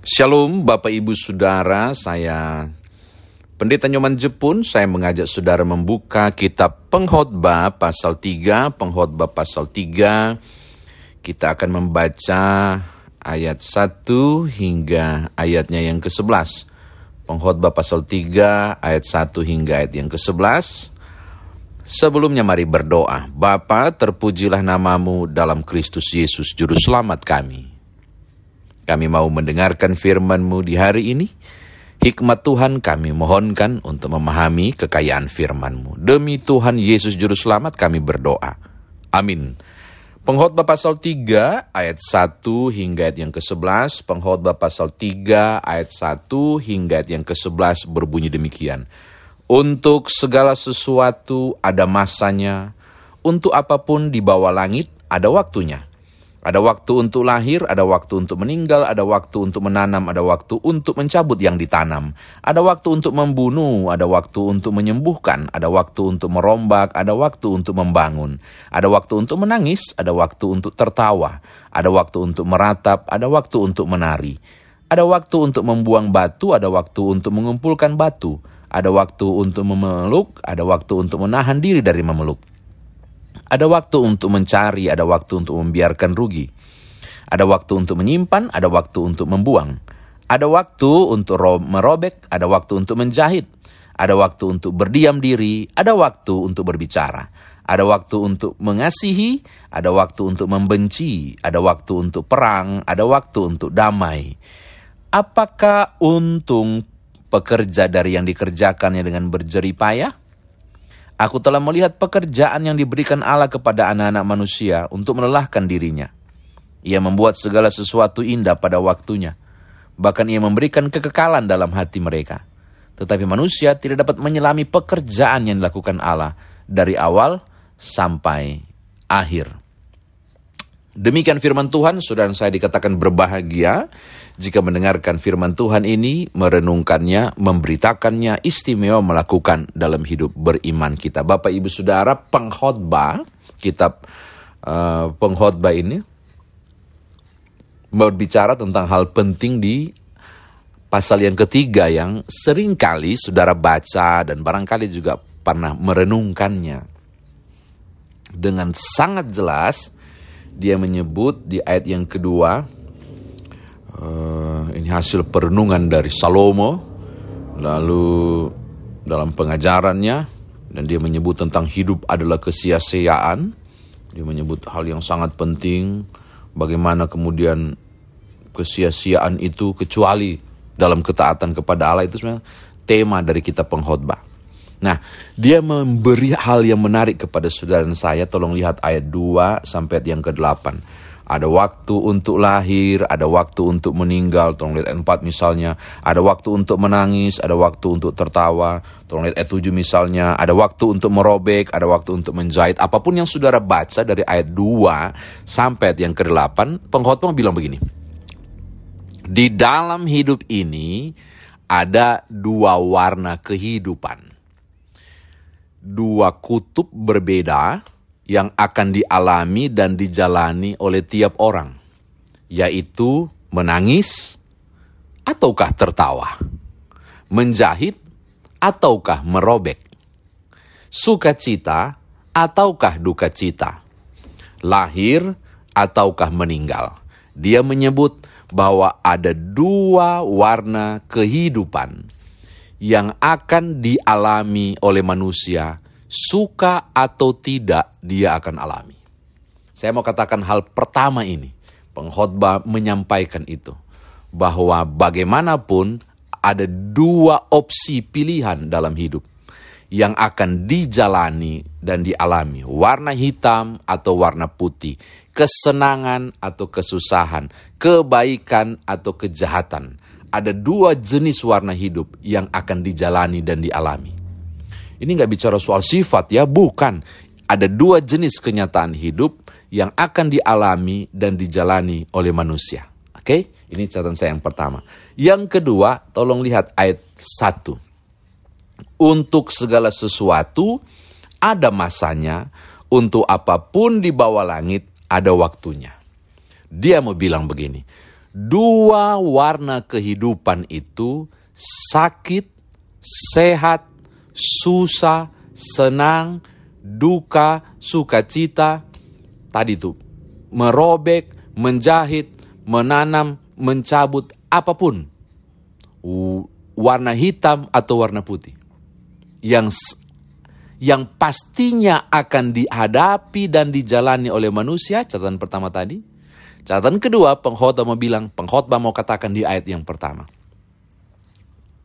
Shalom Bapak Ibu Saudara, saya Pendeta Nyoman Jepun, saya mengajak saudara membuka kitab Pengkhotbah pasal 3, Pengkhotbah pasal 3. Kita akan membaca ayat 1 hingga ayatnya yang ke-11. Pengkhotbah pasal 3 ayat 1 hingga ayat yang ke-11. Sebelumnya mari berdoa. Bapa, terpujilah namamu dalam Kristus Yesus, Juru Selamat kami. Kami mau mendengarkan firman-Mu di hari ini. Hikmat Tuhan kami mohonkan untuk memahami kekayaan firman-Mu. Demi Tuhan Yesus Juru Selamat kami berdoa. Amin. Pengkhotbah pasal 3 ayat 1 hingga ayat yang ke-11. Pengkhotbah pasal 3 ayat 1 hingga ayat yang ke-11 berbunyi demikian. Untuk segala sesuatu ada masanya, untuk apa pun di bawah langit ada waktunya ada waktu untuk lahir, ada waktu untuk meninggal, ada waktu untuk menanam, ada waktu untuk mencabut yang ditanam. Ada waktu untuk membunuh, ada waktu untuk menyembuhkan, ada waktu untuk merombak, ada waktu untuk membangun. Ada waktu untuk menangis, ada waktu untuk tertawa. Ada waktu untuk meratap, ada waktu untuk menari. Ada waktu untuk membuang batu, ada waktu untuk mengumpulkan batu. Ada waktu untuk memeluk, ada waktu untuk menahan diri dari memeluk. Ada waktu untuk mencari, ada waktu untuk membiarkan rugi. Ada waktu untuk menyimpan, ada waktu untuk membuang. Ada waktu untuk merobek, ada waktu untuk menjahit. Ada waktu untuk berdiam diri, ada waktu untuk berbicara. Ada waktu untuk mengasihi, ada waktu untuk membenci, ada waktu untuk perang, ada waktu untuk damai. Apakah untung pekerja dari yang dikerjakannya dengan berjerih payah? Aku telah melihat pekerjaan yang diberikan Allah kepada anak-anak manusia untuk melelahkan dirinya. Ia membuat segala sesuatu indah pada waktunya. Bahkan ia memberikan kekekalan dalam hati mereka. Tetapi manusia tidak dapat menyelami pekerjaan yang dilakukan Allah dari awal sampai akhir. Demikian firman Tuhan, saudara saya dikatakan berbahagia jika mendengarkan firman Tuhan ini, merenungkannya, memberitakannya, istimewa melakukan dalam hidup beriman kita. Bapak Ibu Saudara, pengkhotbah, kitab uh, pengkhotbah ini berbicara tentang hal penting di pasal yang ketiga yang sering kali saudara baca dan barangkali juga pernah merenungkannya. Dengan sangat jelas, dia menyebut di ayat yang kedua, Uh, ini hasil perenungan dari Salomo. Lalu dalam pengajarannya dan dia menyebut tentang hidup adalah kesia-siaan. Dia menyebut hal yang sangat penting bagaimana kemudian kesia-siaan itu kecuali dalam ketaatan kepada Allah itu sebenarnya tema dari kita pengkhotbah. Nah, dia memberi hal yang menarik kepada saudara dan saya. Tolong lihat ayat 2 sampai yang ke-8. Ada waktu untuk lahir, ada waktu untuk meninggal. Tolong lihat ayat 4 misalnya. Ada waktu untuk menangis, ada waktu untuk tertawa. Tolong lihat ayat 7 misalnya. Ada waktu untuk merobek, ada waktu untuk menjahit. Apa pun yang saudara baca dari ayat 2 sampai yang ke-8, pengkhotbah bilang begini. Di dalam hidup ini ada dua warna kehidupan. Dua kutub berbeda, yang akan dialami dan dijalani oleh tiap orang, yaitu menangis ataukah tertawa, menjahit ataukah merobek, sukacita ataukah duka cita, lahir ataukah meninggal. Dia menyebut bahwa ada dua warna kehidupan yang akan dialami oleh manusia suka atau tidak dia akan alami. Saya mau katakan hal pertama ini. Pengkhotbah menyampaikan itu. Bahwa bagaimanapun ada dua opsi pilihan dalam hidup yang akan dijalani dan dialami. Warna hitam atau warna putih. Kesenangan atau kesusahan. Kebaikan atau kejahatan. Ada dua jenis warna hidup yang akan dijalani dan dialami. Ini nggak bicara soal sifat ya, bukan. Ada dua jenis kenyataan hidup yang akan dialami dan dijalani oleh manusia. Oke, ini catatan saya yang pertama. Yang kedua, tolong lihat ayat 1. Untuk segala sesuatu ada masanya, untuk apa pun di bawah langit ada waktunya. Dia mau bilang begini, Dua warna kehidupan itu sakit, sehat, susah, senang, duka, sukacita. Tadi itu merobek, menjahit, menanam, mencabut apa pun. Warna hitam atau warna putih. Yang yang pastinya akan dihadapi dan dijalani oleh manusia, catatan pertama tadi, Catatan kedua, pengkhotbah mau bilang, pengkhotbah mau katakan di ayat yang pertama.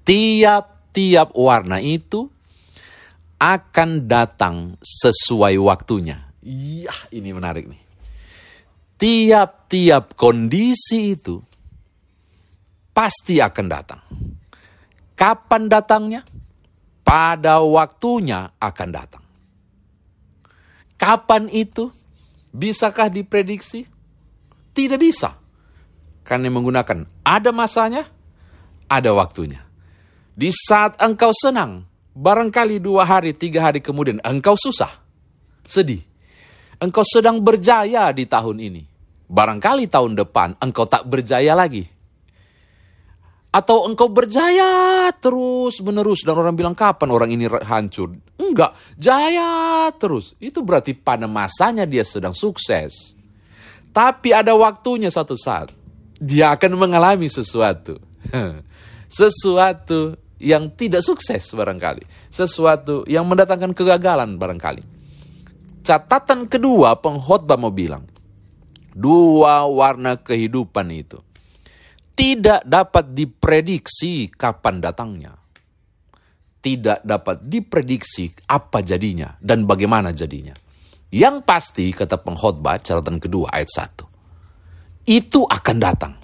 Tiap-tiap warna itu akan datang sesuai waktunya. Iya, ini menarik nih. Tiap-tiap kondisi itu pasti akan datang. Kapan datangnya? Pada waktunya akan datang. Kapan itu? Bisakah diprediksi? Tidak bisa. Karena menggunakan ada masanya, ada waktunya. Di saat engkau senang, barangkali dua hari, tiga hari kemudian engkau susah, sedih. Engkau sedang berjaya di tahun ini. Barangkali tahun depan engkau tak berjaya lagi. Atau engkau berjaya terus menerus dan orang bilang kapan orang ini hancur. Enggak, jaya terus. Itu berarti pada masanya dia sedang sukses. Tapi ada waktunya satu saat. Dia akan mengalami sesuatu. sesuatu yang tidak sukses barangkali. Sesuatu yang mendatangkan kegagalan barangkali. Catatan kedua pengkhotbah mau bilang. Dua warna kehidupan itu. Tidak dapat diprediksi kapan datangnya. Tidak dapat diprediksi apa jadinya dan bagaimana jadinya. Yang pasti, kata pengkhotbah, catatan kedua ayat 1. Itu akan datang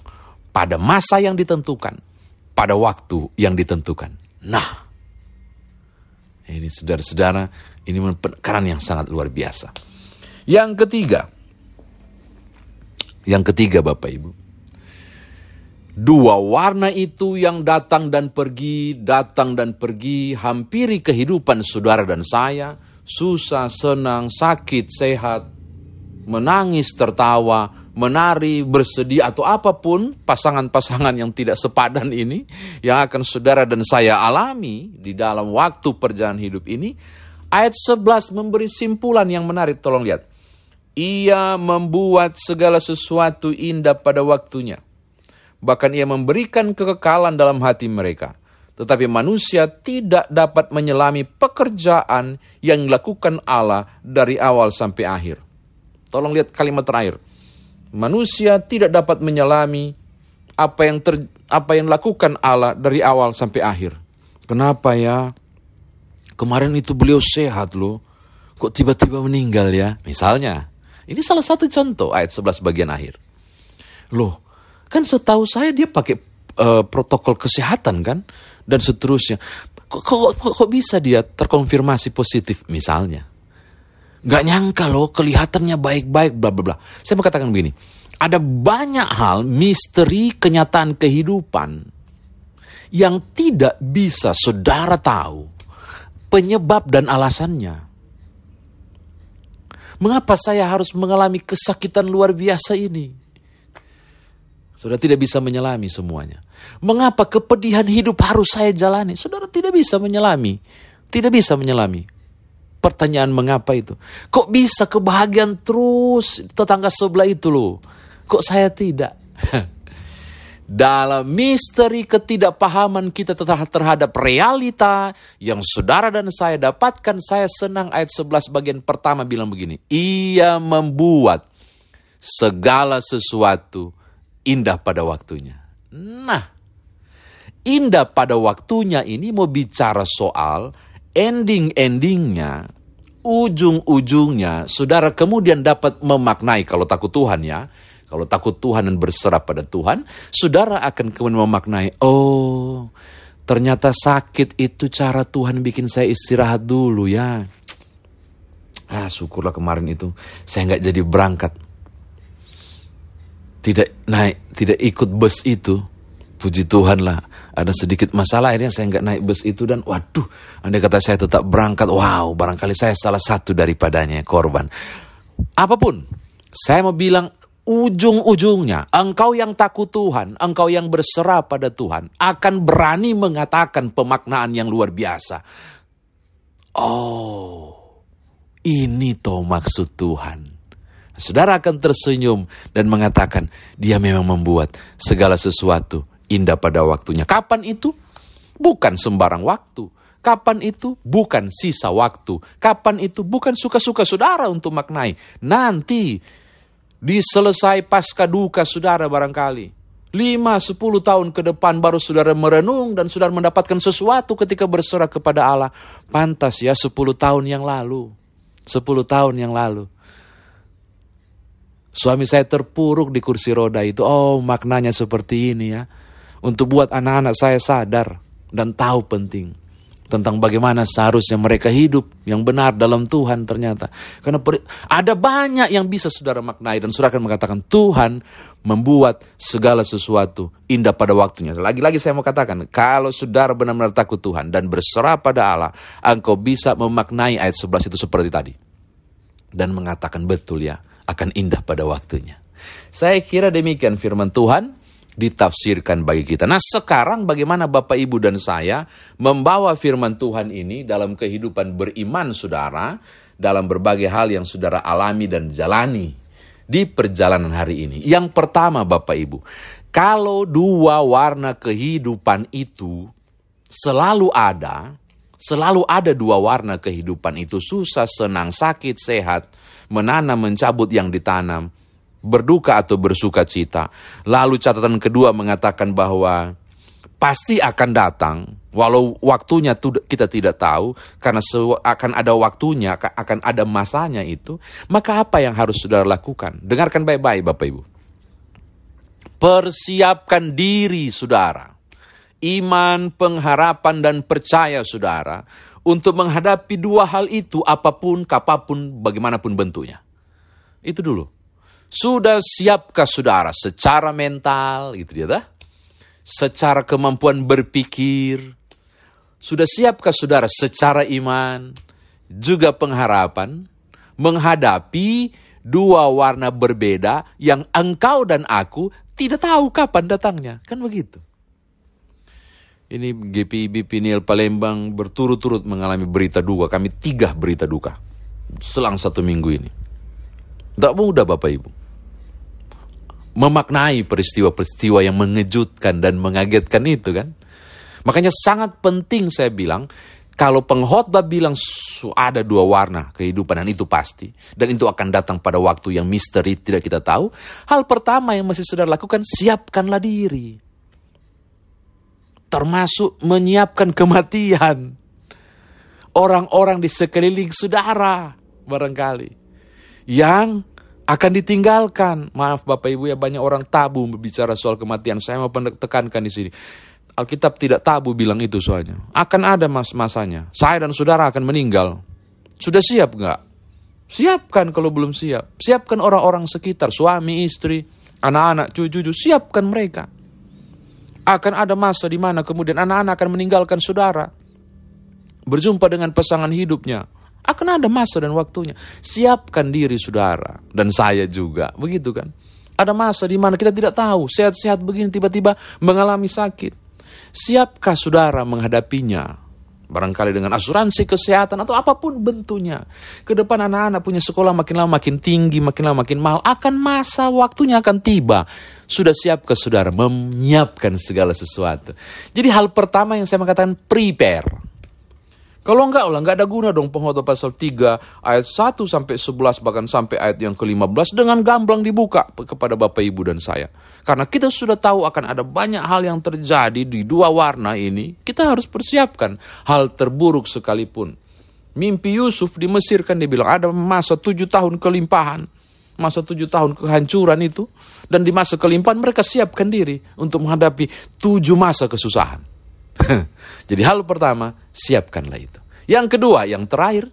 pada masa yang ditentukan, pada waktu yang ditentukan. Nah, ini saudara-saudara, ini penekanan yang sangat luar biasa. Yang ketiga, yang ketiga Bapak Ibu, Dua warna itu yang datang dan pergi, datang dan pergi, hampiri kehidupan saudara dan saya, susah, senang, sakit, sehat, menangis, tertawa, menari, bersedih, atau apa pun pasangan-pasangan yang tidak sepadan ini yang akan saudara dan saya alami di dalam waktu perjalanan hidup ini, ayat 11 memberi simpulan yang menarik, tolong lihat. Ia membuat segala sesuatu indah pada waktunya. Bahkan ia memberikan kekekalan dalam hati mereka tetapi manusia tidak dapat menyelami pekerjaan yang dilakukan Allah dari awal sampai akhir. Tolong lihat kalimat terakhir. Manusia tidak dapat menyelami apa yang ter, apa yang dilakukan Allah dari awal sampai akhir. Kenapa ya? Kemarin itu beliau sehat loh. Kok tiba-tiba meninggal ya? Misalnya, ini salah satu contoh ayat 11 bagian akhir. Loh, kan setahu saya dia pakai uh, protokol kesehatan kan? dan seterusnya. Kok, kok, kok, kok bisa dia terkonfirmasi positif misalnya? Gak nyangka loh kelihatannya baik-baik bla bla bla. Saya mau katakan begini, ada banyak hal misteri kenyataan kehidupan yang tidak bisa saudara tahu penyebab dan alasannya. Mengapa saya harus mengalami kesakitan luar biasa ini? Sudah tidak bisa menyelami semuanya. Mengapa kepedihan hidup harus saya jalani? Saudara tidak bisa menyelami. Tidak bisa menyelami. Pertanyaan mengapa itu? Kok bisa kebahagiaan terus tetangga sebelah itu loh? Kok saya tidak? Dalam misteri ketidakpahaman kita terhadap realita yang saudara dan saya dapatkan, saya senang ayat 11 bagian pertama bilang begini. Ia membuat segala sesuatu indah pada waktunya. Nah, indah pada waktunya ini mau bicara soal ending-endingnya, ujung-ujungnya, saudara kemudian dapat memaknai kalau takut Tuhan ya, kalau takut Tuhan dan berserah pada Tuhan, saudara akan kemudian memaknai, oh ternyata sakit itu cara Tuhan bikin saya istirahat dulu ya. Ah syukurlah kemarin itu saya nggak jadi berangkat. Tidak naik, tidak ikut bus itu, puji Tuhan lah. Ada sedikit masalah akhirnya saya nggak naik bus itu dan waduh, andai kata saya tetap berangkat, wow, barangkali saya salah satu daripadanya korban. Apa pun, saya mau bilang ujung-ujungnya engkau yang takut Tuhan, engkau yang berserah pada Tuhan, akan berani mengatakan pemaknaan yang luar biasa. Oh, ini toh maksud Tuhan. Saudara akan tersenyum dan mengatakan, dia memang membuat segala sesuatu indah pada waktunya. Kapan itu? Bukan sembarang waktu. Kapan itu? Bukan sisa waktu. Kapan itu? Bukan suka-suka saudara untuk maknai. Nanti diselesai pasca duka saudara barangkali. Lima, sepuluh tahun ke depan baru saudara merenung dan saudara mendapatkan sesuatu ketika berserah kepada Allah. Pantas ya sepuluh tahun yang lalu. Sepuluh tahun yang lalu. Suami saya terpuruk di kursi roda itu. Oh maknanya seperti ini ya. Untuk buat anak-anak saya sadar dan tahu penting tentang bagaimana seharusnya mereka hidup yang benar dalam Tuhan ternyata. Karena ada banyak yang bisa saudara maknai dan saudara akan mengatakan Tuhan membuat segala sesuatu indah pada waktunya. Lagi-lagi saya mau katakan, kalau saudara benar-benar takut Tuhan dan berserah pada Allah, engkau bisa memaknai ayat 11 itu seperti tadi. Dan mengatakan betul ya, akan indah pada waktunya. Saya kira demikian firman Tuhan ditafsirkan bagi kita. Nah sekarang bagaimana Bapak Ibu dan saya membawa firman Tuhan ini dalam kehidupan beriman saudara, dalam berbagai hal yang saudara alami dan jalani di perjalanan hari ini. Yang pertama Bapak Ibu, kalau dua warna kehidupan itu selalu ada, selalu ada dua warna kehidupan itu, susah, senang, sakit, sehat, menanam, mencabut yang ditanam, berduka atau bersuka cita. Lalu catatan kedua mengatakan bahwa pasti akan datang, walau waktunya kita tidak tahu, karena akan ada waktunya, akan ada masanya itu, maka apa yang harus saudara lakukan? Dengarkan baik-baik Bapak Ibu. Persiapkan diri saudara, iman, pengharapan, dan percaya saudara, untuk menghadapi dua hal itu apa pun, kapapun, bagaimanapun bentuknya. Itu dulu. Sudah siapkah saudara secara mental, gitu ya dah? Secara kemampuan berpikir, sudah siapkah saudara secara iman, juga pengharapan, menghadapi dua warna berbeda yang engkau dan aku tidak tahu kapan datangnya. Kan begitu. Ini GPIB Pinil Palembang berturut-turut mengalami berita duka. Kami tiga berita duka selang satu minggu ini. Tidak mudah Bapak Ibu memaknai peristiwa-peristiwa yang mengejutkan dan mengagetkan itu kan. Makanya sangat penting saya bilang, kalau pengkhotbah bilang ada dua warna kehidupan dan itu pasti. Dan itu akan datang pada waktu yang misteri tidak kita tahu. Hal pertama yang mesti saudara lakukan, siapkanlah diri. Termasuk menyiapkan kematian. Orang-orang di sekeliling saudara barangkali. Yang akan ditinggalkan. Maaf Bapak Ibu ya banyak orang tabu berbicara soal kematian. Saya mau tekankan di sini. Alkitab tidak tabu bilang itu soalnya. Akan ada mas-masanya. Saya dan saudara akan meninggal. Sudah siap nggak? Siapkan kalau belum siap. Siapkan orang-orang sekitar, suami, istri, anak-anak, cucu-cucu. Siapkan mereka. Akan ada masa di mana kemudian anak-anak akan meninggalkan saudara. Berjumpa dengan pasangan hidupnya akan ada masa dan waktunya. Siapkan diri saudara dan saya juga, begitu kan? Ada masa di mana kita tidak tahu, sehat-sehat begini tiba-tiba mengalami sakit. Siapkah saudara menghadapinya? Barangkali dengan asuransi kesehatan atau apa pun bentuknya. Ke depan anak-anak punya sekolah makin lama makin tinggi, makin lama makin mahal. Akan masa waktunya akan tiba. Sudah siapkah saudara menyiapkan segala sesuatu? Jadi hal pertama yang saya mengatakan prepare kalau enggak lah, enggak ada guna dong pengkhotbah pasal 3 ayat 1 sampai 11 bahkan sampai ayat yang ke-15 dengan gamblang dibuka kepada Bapak Ibu dan saya. Karena kita sudah tahu akan ada banyak hal yang terjadi di dua warna ini, kita harus persiapkan hal terburuk sekalipun. Mimpi Yusuf di Mesir kan dibilang ada masa tujuh tahun kelimpahan, masa tujuh tahun kehancuran itu, dan di masa kelimpahan mereka siapkan diri untuk menghadapi tujuh masa kesusahan. Jadi hal pertama, siapkanlah itu. Yang kedua, yang terakhir,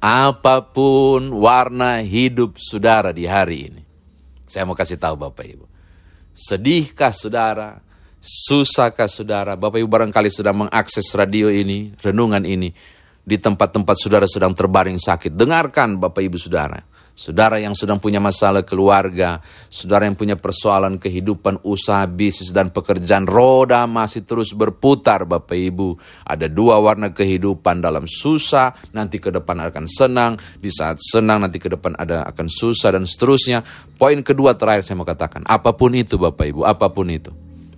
apa pun warna hidup saudara di hari ini. Saya mau kasih tahu Bapak Ibu. Sedihkah saudara? Susahkah saudara? Bapak Ibu barangkali sedang mengakses radio ini, renungan ini. Di tempat-tempat saudara sedang terbaring sakit. Dengarkan Bapak Ibu saudara. Saudara yang sedang punya masalah keluarga, saudara yang punya persoalan kehidupan, usaha, bisnis, dan pekerjaan, roda masih terus berputar Bapak Ibu. Ada dua warna kehidupan dalam susah, nanti ke depan akan senang, di saat senang nanti ke depan ada akan susah dan seterusnya. Poin kedua terakhir saya mau katakan, apa pun itu Bapak Ibu, apa pun itu.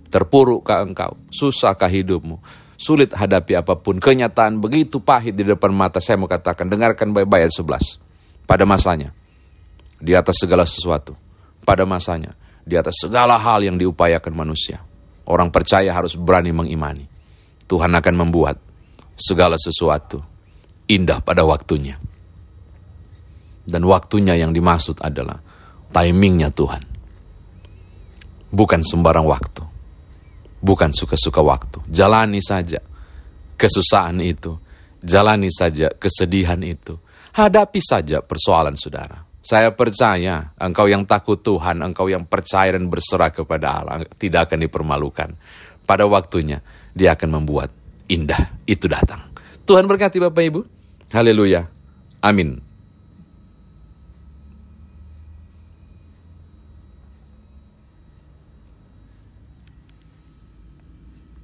Terpurukkah engkau? Susahkah hidupmu? Sulit hadapi apa pun. Kenyataan begitu pahit di depan mata. Saya mau katakan, dengarkan baik-baik ayat 11. Pada masanya, di atas segala sesuatu pada masanya, di atas segala hal yang diupayakan manusia. Orang percaya harus berani mengimani. Tuhan akan membuat segala sesuatu indah pada waktunya. Dan waktunya yang dimaksud adalah timingnya Tuhan. Bukan sembarang waktu. Bukan suka-suka waktu. Jalani saja kesusahan itu. Jalani saja kesedihan itu. Hadapi saja persoalan saudara saya percaya engkau yang takut Tuhan, engkau yang percaya dan berserah kepada Allah, tidak akan dipermalukan. Pada waktunya, dia akan membuat indah itu datang. Tuhan berkati Bapak Ibu. Haleluya. Amin.